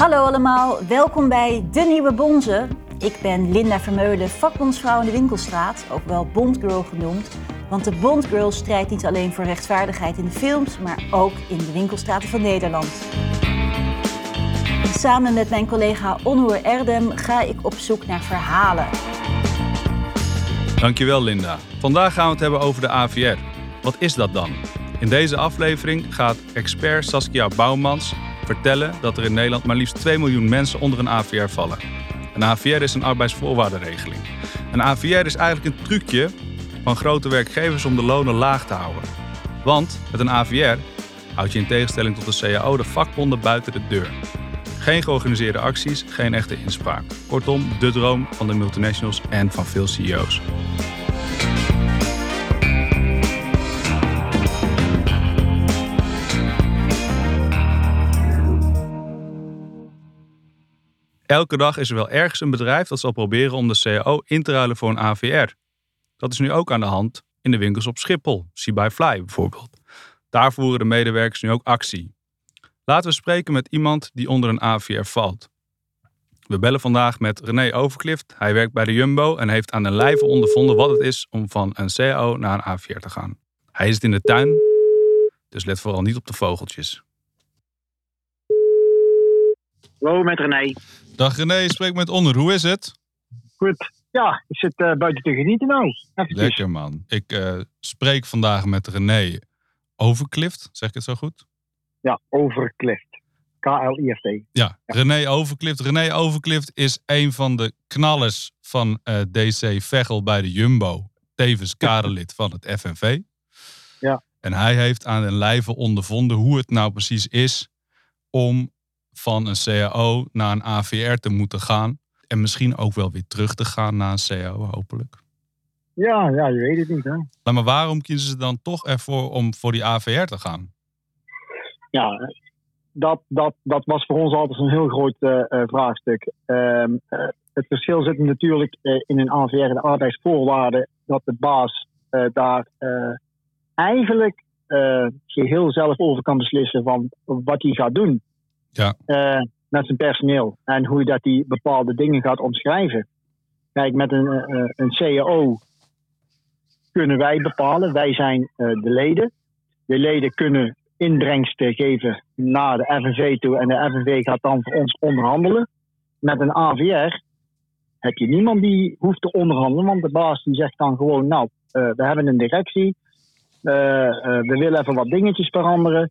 Hallo allemaal, welkom bij De Nieuwe Bonze. Ik ben Linda Vermeulen, vakbondsvrouw in de Winkelstraat, ook wel Bondgirl genoemd. Want de Bondgirl strijdt niet alleen voor rechtvaardigheid in de films, maar ook in de winkelstraten van Nederland. Samen met mijn collega Onnoer Erdem ga ik op zoek naar verhalen. Dankjewel Linda. Vandaag gaan we het hebben over de AVR. Wat is dat dan? In deze aflevering gaat expert Saskia Bouwmans vertellen dat er in Nederland maar liefst 2 miljoen mensen onder een AVR vallen. Een AVR is een arbeidsvoorwaardenregeling. Een AVR is eigenlijk een trucje van grote werkgevers om de lonen laag te houden. Want met een AVR houd je in tegenstelling tot de CAO de vakbonden buiten de deur. Geen georganiseerde acties, geen echte inspraak. Kortom, de droom van de multinationals en van veel CEO's. Elke dag is er wel ergens een bedrijf dat zal proberen om de CAO in te ruilen voor een AVR. Dat is nu ook aan de hand in de winkels op Schiphol, See Fly bijvoorbeeld. Daar voeren de medewerkers nu ook actie. Laten we spreken met iemand die onder een AVR valt. We bellen vandaag met René Overklift. Hij werkt bij de Jumbo en heeft aan de lijve ondervonden wat het is om van een CAO naar een AVR te gaan. Hij zit in de tuin, dus let vooral niet op de vogeltjes. Hallo, met René. Dag René, je spreekt met Onder. Hoe is het? Goed. Ja, ik zit uh, buiten te genieten nou. Eventjes. Lekker man. Ik uh, spreek vandaag met René Overklift. Zeg ik het zo goed? Ja, Overklift. K-L-I-F-T. Ja, ja, René Overklift. René Overklift is een van de knallers van uh, DC Veghel bij de Jumbo. Tevens kaderlid van het FNV. Ja. En hij heeft aan een lijve ondervonden hoe het nou precies is om van een CAO naar een AVR te moeten gaan. En misschien ook wel weer terug te gaan naar een CAO, hopelijk. Ja, ja, je weet het niet. Hè? Nou, maar waarom kiezen ze dan toch ervoor om voor die AVR te gaan? Ja, dat, dat, dat was voor ons altijd een heel groot uh, vraagstuk. Uh, uh, het verschil zit natuurlijk in een AVR, de arbeidsvoorwaarden, dat de baas daar eigenlijk geheel zelf over kan beslissen van wat hij gaat doen ja. met zijn personeel. En hoe dat die bepaalde dingen gaat omschrijven. Kijk, met een, uh, een CAO kunnen wij bepalen. Wij zijn de leden. De leden kunnen inbrengsten geven naar de FNV toe. En de FNV gaat dan voor ons onderhandelen. Met een AVR heb je niemand die hoeft te onderhandelen. Want de baas die zegt dan gewoon, nou, we hebben een directie. we willen even wat dingetjes veranderen.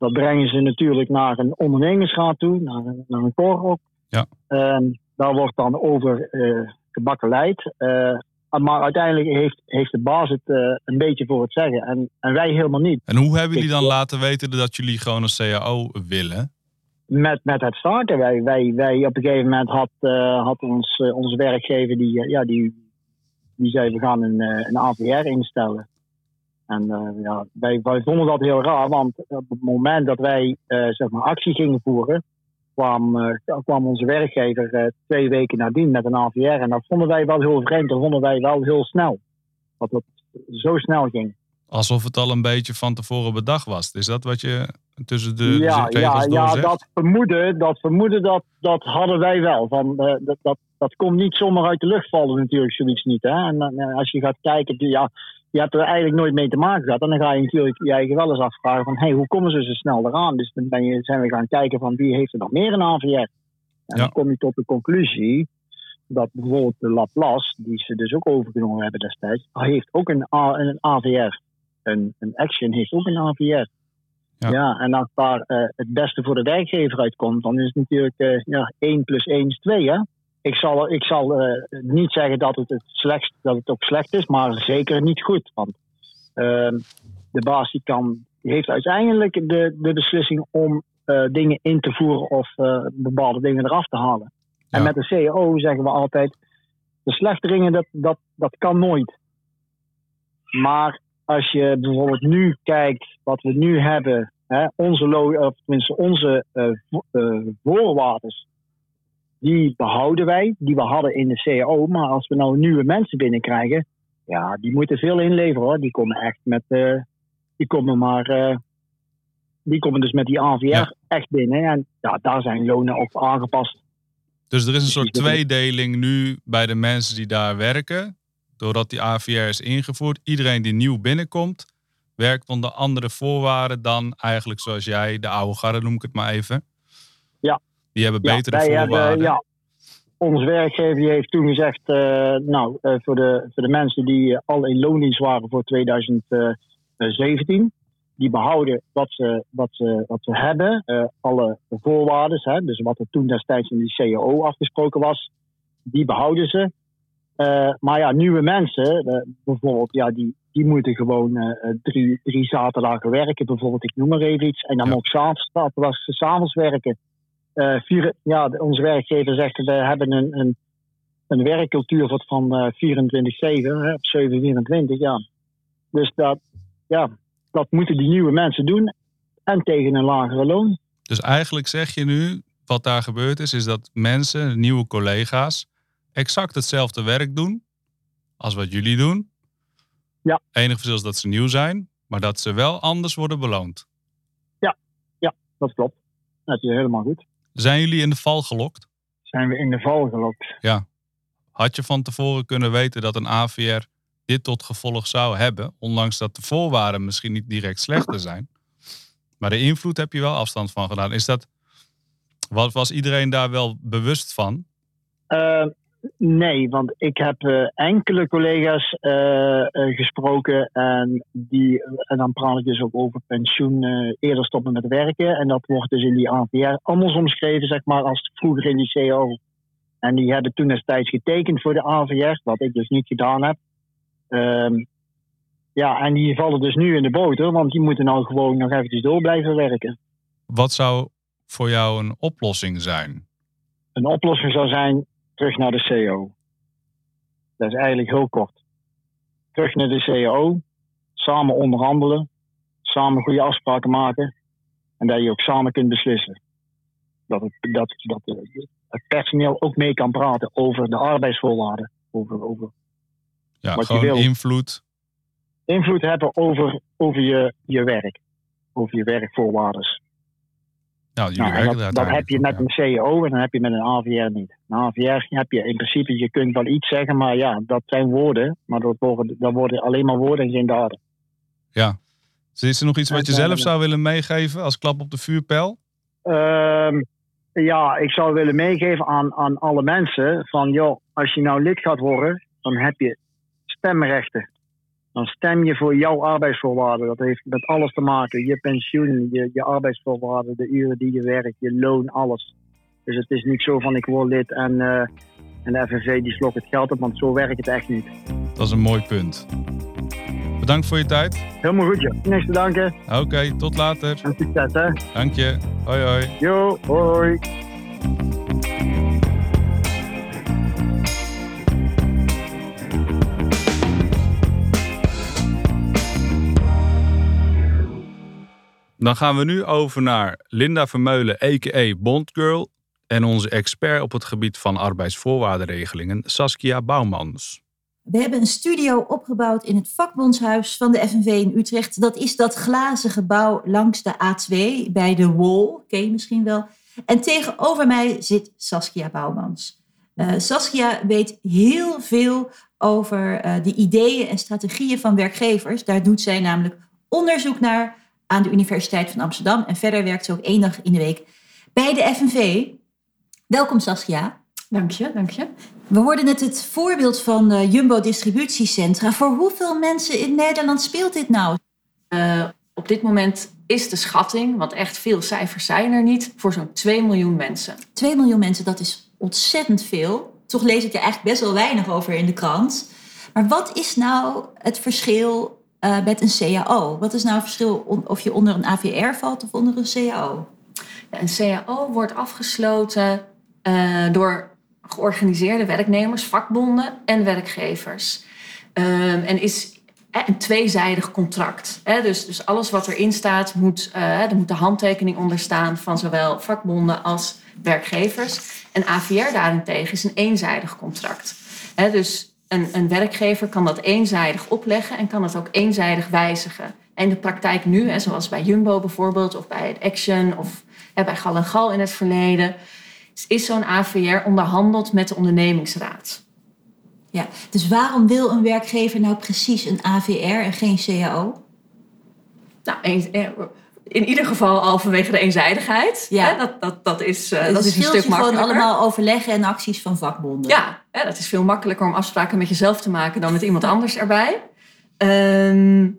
Dat brengen ze natuurlijk naar een ondernemingsraad toe, naar, een, naar een korop. Ja. Um, daar wordt dan over uh, gebakkeleid. Uh, maar uiteindelijk heeft, heeft de baas het uh, een beetje voor het zeggen. En, en wij helemaal niet. En hoe hebben jullie dan laten weten dat jullie gewoon een CAO willen? Met, met het starten. Wij, wij, wij op een gegeven moment had, had ons, onze werkgever die, ja, die, die zei we gaan een, een AVR instellen. En uh, ja, wij, wij, vonden dat heel raar, want op het moment dat wij uh, zeg maar actie gingen voeren, kwam, uh, kwam onze werkgever twee weken nadien met een AVR. En dat vonden wij wel heel vreemd, dat vonden wij wel heel snel. Dat het zo snel ging. Alsof het al een beetje van tevoren bedacht was. Is dat wat je tussen de, ja, ja, ja, zegt? dat vermoeden, dat, vermoeden dat, dat hadden wij wel. Van, dat, dat, dat komt niet zomaar uit de lucht vallen natuurlijk, zoiets niet. Hè? En als je gaat kijken, ja, je hebt er eigenlijk nooit mee te maken gehad. En dan ga je natuurlijk je eigen wel eens afvragen van... hey, hoe komen ze zo snel eraan? Dus dan ben je, zijn we gaan kijken van wie heeft er nog meer een AVR? En Ja. dan kom je tot de conclusie dat bijvoorbeeld de Laplace, die ze dus ook overgenomen hebben destijds, heeft ook een, A, een AVR. Een, een Action heeft ook een AVR. Ja. en als daar uh, het beste voor de werkgever uitkomt, dan is het natuurlijk uh, ja, 1 plus 1 is 2, hè? Ik zal, ik zal uh, niet zeggen dat het, het slecht, dat het ook slecht is, maar zeker niet goed. Want uh, de baas die kan, die heeft uiteindelijk de, de beslissing om uh, dingen in te voeren of uh, bepaalde dingen eraf te halen. Ja. En met de CEO zeggen we altijd: de slechteringen, dat, dat, dat kan nooit. Maar als je bijvoorbeeld nu kijkt wat we nu hebben, hè, onze, of tenminste onze voorwaarden die behouden wij, die we hadden in de CAO. Maar als we nou nieuwe mensen binnenkrijgen, ja, die moeten veel inleveren hoor. Die komen echt met, uh, die komen maar, uh, die komen dus met die AVR ja. echt binnen. En ja, daar zijn lonen op aangepast. Dus er is een soort tweedeling nu bij de mensen die daar werken. Doordat die AVR is ingevoerd. Iedereen die nieuw binnenkomt, werkt onder andere voorwaarden dan eigenlijk zoals jij, de oude garde noem ik het maar even. Die hebben betere voorwaarden. Hebben, ja, ons werkgever die heeft toen gezegd, eh, nou, eh, voor, de, voor de mensen die eh, al in loondienst waren voor 2017, die behouden wat ze, wat ze, wat ze hebben, alle voorwaarden, hè, dus wat er toen destijds in die CAO afgesproken was, die behouden ze. Maar ja, nieuwe mensen, bijvoorbeeld, ja, die, die moeten gewoon eh, drie, drie zaterdagen werken, bijvoorbeeld, ik noem maar even iets, en dan Ja. ook s'avonds, zaterdags, s'avonds werken. Eh, vier, ja, onze werkgever zegt we hebben een, een, een werkcultuur van, van eh 24-7, hè, op 7-24, ja. Dus dat, ja, dat moeten die nieuwe mensen doen en tegen een lagere loon. Dus eigenlijk zeg je nu, wat daar gebeurd is, is dat mensen, nieuwe collega's, exact hetzelfde werk doen als wat jullie doen. Ja. Enige verschil is dat ze nieuw zijn, maar dat ze wel anders worden beloond. Dat klopt. Dat is helemaal goed. Zijn jullie in de val gelokt? Zijn we in de val gelokt? Had je van tevoren kunnen weten dat een AVR dit tot gevolg zou hebben, ondanks dat de voorwaarden misschien niet direct slechter zijn? Maar de invloed heb je wel afstand van gedaan. Is dat, was, was iedereen daar wel bewust van? Eh, nee, want ik heb eh, enkele collega's eh, eh, gesproken en, die, en dan praat ik dus ook over pensioen, eerder stoppen met werken. En dat wordt dus in die AVR anders omschreven, zeg maar, als vroeger in die CAO. En die hebben toen destijds getekend voor de AVR, wat ik dus niet gedaan heb. Ehm, ja, en die vallen dus nu in de boter, want die moeten nou gewoon nog eventjes door blijven werken. Wat zou voor jou een oplossing zijn? Een oplossing zou zijn terug naar de CO. Dat is eigenlijk heel kort. Terug naar de CO, samen onderhandelen, samen goede afspraken maken en dat je ook samen kunt beslissen. Dat het, dat, dat eh, het personeel ook mee kan praten over de arbeidsvoorwaarden, over, over Ja, Wat je wil. invloed. invloed hebben over, over je, je werk, over je werkvoorwaarden. Nou, jullie Nou, werken dat, heb je met een CEO en dan heb je met een AVR niet. Een AVR heb je in principe, je kunt wel iets zeggen, maar ja, dat zijn woorden. Maar dat worden, dat worden alleen maar woorden en geen daden. Ja. Dus is er nog iets wat je zelf zou willen meegeven als klap op de vuurpijl? Ehm, ja, ik zou willen meegeven aan, aan alle mensen van, joh, als je nou lid gaat worden, dan heb je stemrechten. Dan stem je voor jouw arbeidsvoorwaarden. Dat heeft met alles te maken. Je pensioen, je, je arbeidsvoorwaarden, de uren die je werkt, je loon, alles. Dus het is niet zo van ik word lid en, eh, en de FNV die slokt het geld op, want zo werkt het echt niet. Dat is een mooi punt. Bedankt voor je tijd. Helemaal goed, joh. Niks te danken Oké, tot later. en succes, hè. Dank je. Hoi hoi. Yo, hoi. Dan gaan we nu over naar Linda Vermeulen, a.k.a. Bondgirl. En onze expert op het gebied van arbeidsvoorwaardenregelingen, Saskia Bouwmans. We hebben een studio opgebouwd in het vakbondshuis van de FNV in Utrecht. Dat is dat glazen gebouw langs de A2 bij de Wall, ken je misschien wel. En tegenover mij zit Saskia Bouwmans. Eh, Saskia weet heel veel over eh, de ideeën en strategieën van werkgevers. Daar doet zij namelijk onderzoek naar aan de Universiteit van Amsterdam. En verder werkt ze ook één dag in de week bij de FNV. Welkom Saskia. Dank je, dank je. We hoorden net het voorbeeld van eh, Jumbo Distributiecentra. Voor hoeveel mensen in Nederland speelt dit nou? Eh, op dit moment is de schatting, want echt veel cijfers zijn er niet, voor zo'n 2 miljoen mensen. 2 miljoen mensen, dat is ontzettend veel. Toch lees ik er eigenlijk best wel weinig over in de krant. Maar wat is nou het verschil eh, met een CAO? Wat is nou het verschil of je onder een AVR valt of onder een CAO? Ja, een CAO wordt afgesloten eh, door georganiseerde werknemers, vakbonden en werkgevers. Ehm, en is eh, een tweezijdig contract. Dus, dus alles wat erin staat, moet, er moet de handtekening onder staan van zowel vakbonden als werkgevers. En AVR daarentegen is een eenzijdig contract. Dus een, een werkgever kan dat eenzijdig opleggen en kan het ook eenzijdig wijzigen. En de praktijk nu, hè, zoals bij Jumbo bijvoorbeeld, of bij het Action of bij Gal en Gal in het verleden, is zo'n AVR onderhandeld met de ondernemingsraad. Ja, dus waarom wil een werkgever nou precies een AVR en geen CAO? Nou, eh, in ieder geval al vanwege de eenzijdigheid. Ja. Dat, dat, dat is, uh, dat is een stuk makkelijker. gewoon allemaal overleggen en acties van vakbonden. Ja, dat is veel makkelijker om afspraken met jezelf te maken dan met iemand anders erbij. Um,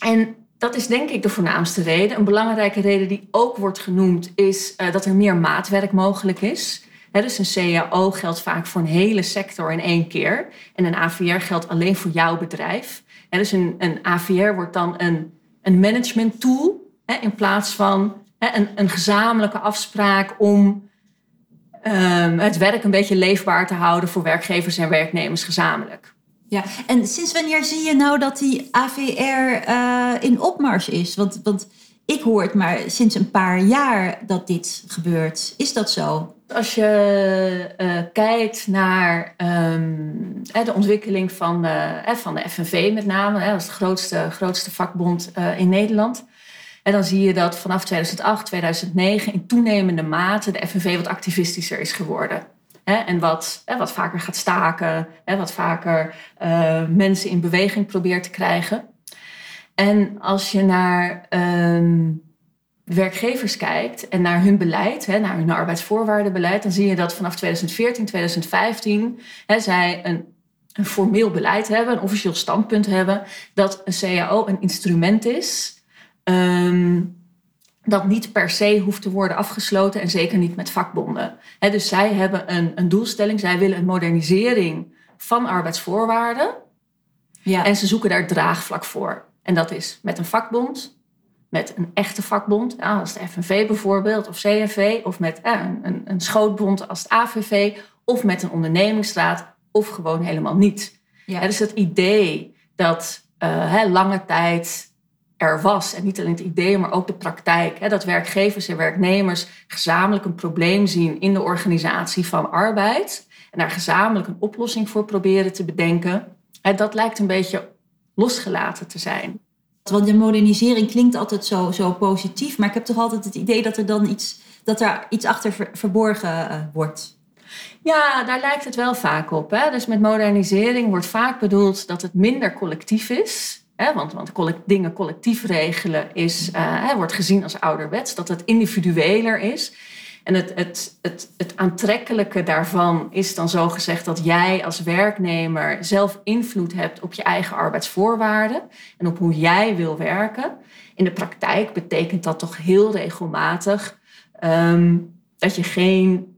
en dat is denk ik de voornaamste reden. Een belangrijke reden die ook wordt genoemd is uh, dat er meer maatwerk mogelijk is. He, dus een CAO geldt vaak voor een hele sector in één keer. En een AVR geldt alleen voor jouw bedrijf. He, dus een, een AVR wordt dan een, een management tool in plaats van een, een, gezamenlijke afspraak om um, het werk een beetje leefbaar te houden voor werkgevers en werknemers gezamenlijk. Ja, en sinds wanneer zie je nou dat die AVR uh, eh, in opmars is? Want, want ik hoor het maar sinds een paar jaar dat dit gebeurt. Is dat zo? Als je uh, kijkt naar um, de ontwikkeling van, uh, van de FNV met name, dat is de grootste, grootste vakbond in Nederland. En dan zie je dat vanaf 2008, 2009 in toenemende mate de FNV wat activistischer is geworden. en wat, wat vaker gaat staken, wat vaker uh, mensen in beweging probeert te krijgen. En als je naar uh, werkgevers kijkt en naar hun beleid, naar hun arbeidsvoorwaardenbeleid, dan zie je dat vanaf 2014, 2015 hè, zij een, een formeel beleid hebben, een officieel standpunt hebben, dat een CAO een instrument is Um, dat niet per se hoeft te worden afgesloten en zeker niet met vakbonden. dus zij hebben een, een, doelstelling, zij willen een modernisering van arbeidsvoorwaarden. Ja. En ze zoeken daar draagvlak voor. En dat is met een vakbond, met een echte vakbond, als de FNV bijvoorbeeld, of CNV, of met een, een, een schootbond als het AVV, of met een ondernemingsraad, of gewoon helemaal niet. Ja. dus het idee dat uh, lange tijd er was. En niet alleen het idee, maar ook de praktijk. Hè, dat werkgevers en werknemers gezamenlijk een probleem zien in de organisatie van arbeid. En daar gezamenlijk een oplossing voor proberen te bedenken. Hè, dat lijkt een beetje losgelaten te zijn. Want de modernisering klinkt altijd zo, zo positief, maar ik heb toch altijd het idee dat er dan iets, dat er iets achter verborgen uh, wordt. Ja, daar lijkt het wel vaak op. Hè? Dus met modernisering wordt vaak bedoeld dat het minder collectief is want, want dingen collectief regelen is, uh, wordt gezien als ouderwets, dat het individueler is. En het, het, het, het aantrekkelijke daarvan is dan zo gezegd dat jij als werknemer zelf invloed hebt op je eigen arbeidsvoorwaarden en op hoe jij wil werken. In de praktijk betekent dat toch heel regelmatig um, dat je geen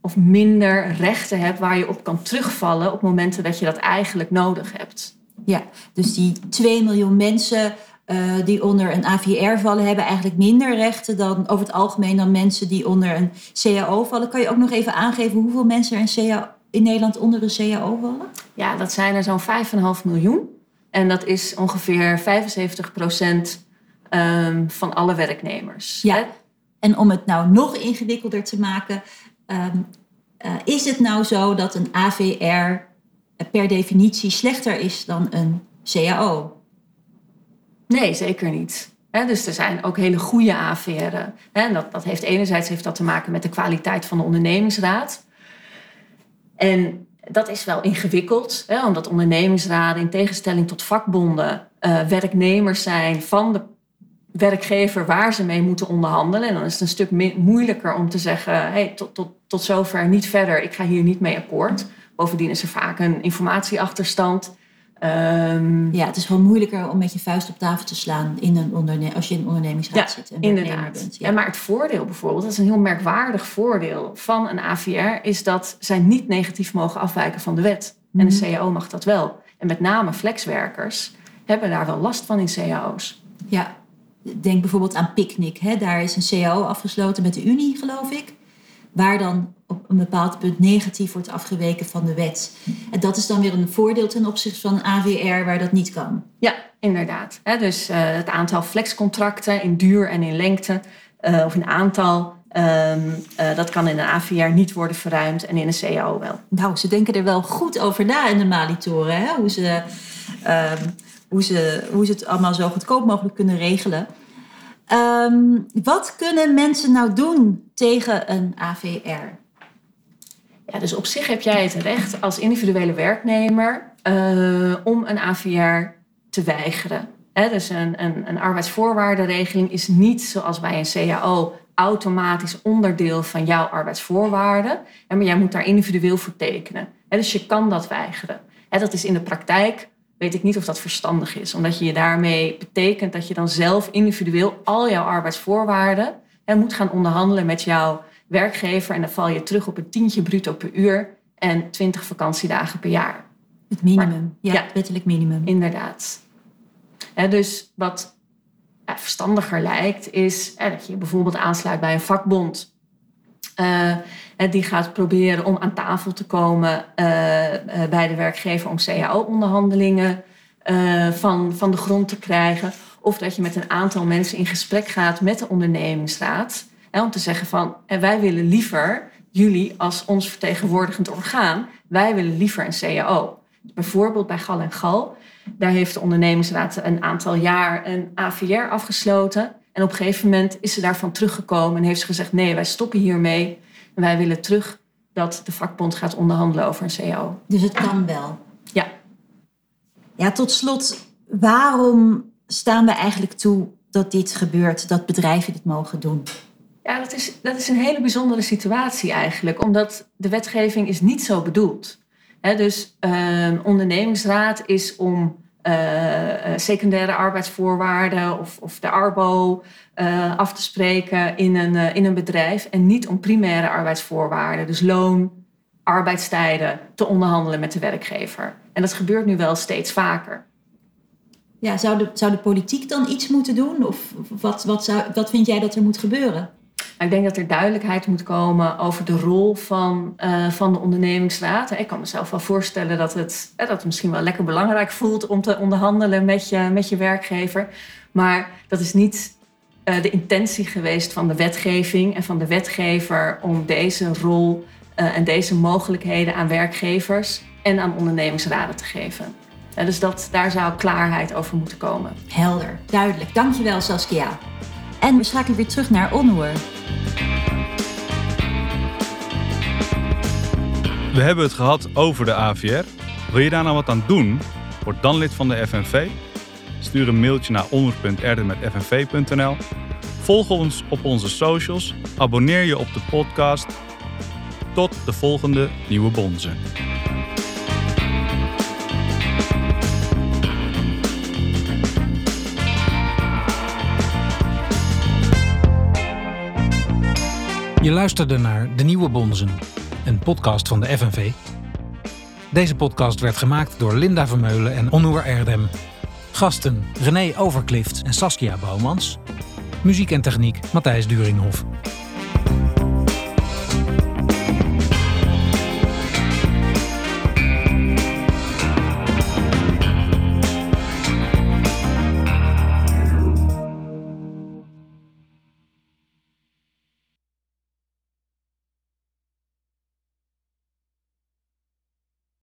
of minder rechten hebt waar je op kan terugvallen op momenten dat je dat eigenlijk nodig hebt. Ja, dus die 2 miljoen mensen uh, die onder een AVR vallen, hebben eigenlijk minder rechten dan over het algemeen dan mensen die onder een CAO vallen. Kan je ook nog even aangeven hoeveel mensen er in, CAO, in Nederland onder een CAO vallen? Ja, dat zijn er zo'n 5,5 miljoen. En dat is ongeveer 75 procent um, van alle werknemers. Ja, en om het nou nog ingewikkelder te maken, um, uh, is het nou zo dat een AVR per definitie slechter is dan een CAO. Nee, zeker niet. dus er zijn ook hele goede AVR'en. En dat, dat heeft enerzijds heeft dat te maken met de kwaliteit van de ondernemingsraad. En dat is wel ingewikkeld, omdat ondernemingsraden in tegenstelling tot vakbonden uh, werknemers zijn van de werkgever waar ze mee moeten onderhandelen. En dan is het een stuk moeilijker om te zeggen: hey, tot, tot, tot zover niet verder, ik ga hier niet mee akkoord. Bovendien is er vaak een informatieachterstand. Um, ja, het is gewoon moeilijker om met je vuist op tafel te slaan in een onderne als je in een ondernemingsraad zit. En inderdaad. Bent, ja. maar het voordeel bijvoorbeeld, dat is een heel merkwaardig voordeel van een AVR, is dat zij niet negatief mogen afwijken van de wet. En de mhm. CAO mag dat wel. En met name flexwerkers hebben daar wel last van in CAO's. Ja, denk bijvoorbeeld aan Picnic. Hè? Daar is een CAO afgesloten met de Unie, geloof ik waar dan op een bepaald punt negatief wordt afgeweken van de wet. En dat is dan weer een voordeel ten opzichte van AWR waar dat niet kan. Ja, inderdaad. Dus uh, het aantal flexcontracten in duur en in lengte, uh, of in aantal, um, uh, dat kan in een AVR niet worden verruimd en in een CAO wel. Nou, ze denken er wel goed over na in de Malitoren? Hoe, ze, um, hoe, ze, hoe ze het allemaal zo goedkoop mogelijk kunnen regelen. Ehm, wat kunnen mensen nou doen tegen een AVR? Ja, dus op zich heb jij het recht als individuele werknemer uh, om een AVR te weigeren. He, dus een, een, een arbeidsvoorwaardenregeling is niet zoals bij een CAO automatisch onderdeel van jouw arbeidsvoorwaarden. Maar jij moet daar individueel voor tekenen. Dus je kan dat weigeren. Dat is in de praktijk, weet ik niet of dat verstandig is. Omdat je je daarmee betekent dat je dan zelf individueel al jouw arbeidsvoorwaarden moet gaan onderhandelen met jouw werkgever. En dan val je terug op een tientje bruto per uur en 20 vakantiedagen per jaar. Het minimum, ja, ja, het wettelijk minimum. Inderdaad. dus wat verstandiger lijkt, is dat je bijvoorbeeld aansluit bij een vakbond. Uh, die gaat proberen om aan tafel te komen uh, uh, bij de werkgever om CAO-onderhandelingen van, van de grond te krijgen. Of dat je met een aantal mensen in gesprek gaat met de ondernemingsraad. Om te zeggen van wij willen liever jullie als ons vertegenwoordigend orgaan, wij willen liever een CAO. Bijvoorbeeld bij Gal en Gal daar heeft de ondernemingsraad een aantal jaar een AVR afgesloten. En op een gegeven moment is ze daarvan teruggekomen en heeft ze gezegd: nee, wij stoppen hiermee. En wij willen terug dat de vakbond gaat onderhandelen over een CO. Dus het kan wel. Ja. Ja, tot slot, waarom staan we eigenlijk toe dat dit gebeurt, dat bedrijven dit mogen doen? Ja, dat is, dat is een hele bijzondere situatie eigenlijk, omdat de wetgeving is niet zo bedoeld dus uh, ondernemingsraad is om uh, secundaire arbeidsvoorwaarden of, of de arbo uh, af te spreken in een, in een bedrijf en niet om primaire arbeidsvoorwaarden, dus loon, arbeidstijden, te onderhandelen met de werkgever. En dat gebeurt nu wel steeds vaker. Ja, zou de, zou de politiek dan iets moeten doen? Of wat, wat, zou, wat vind jij dat er moet gebeuren? Ik denk dat er duidelijkheid moet komen over de rol van, uh, van de ondernemingsraad. Ik kan mezelf wel voorstellen dat het, dat het misschien wel lekker belangrijk voelt om te onderhandelen met je, met je werkgever. Maar dat is niet uh, de intentie geweest van de wetgeving en van de wetgever om deze rol en deze mogelijkheden aan werkgevers en aan ondernemingsraden te geven. dus dat, daar zou klaarheid over moeten komen. Helder, duidelijk. Dankjewel Saskia. En we schakelen weer terug naar Onhoor. We hebben het gehad over de AVR. Wil je daar nou wat aan doen? Word dan lid van de FNV. Stuur een mailtje naar onhoor.erden.fnv.nl. Volg ons op onze socials. Abonneer je op de podcast. Tot de volgende Nieuwe Bonzen. Je luisterde naar De Nieuwe Bonzen, een podcast van de FNV. Deze podcast werd gemaakt door Linda Vermeulen en Onnoer Erdem. Gasten René Overklift en Saskia Bouwmans. Muziek en techniek Matthijs Duringhof.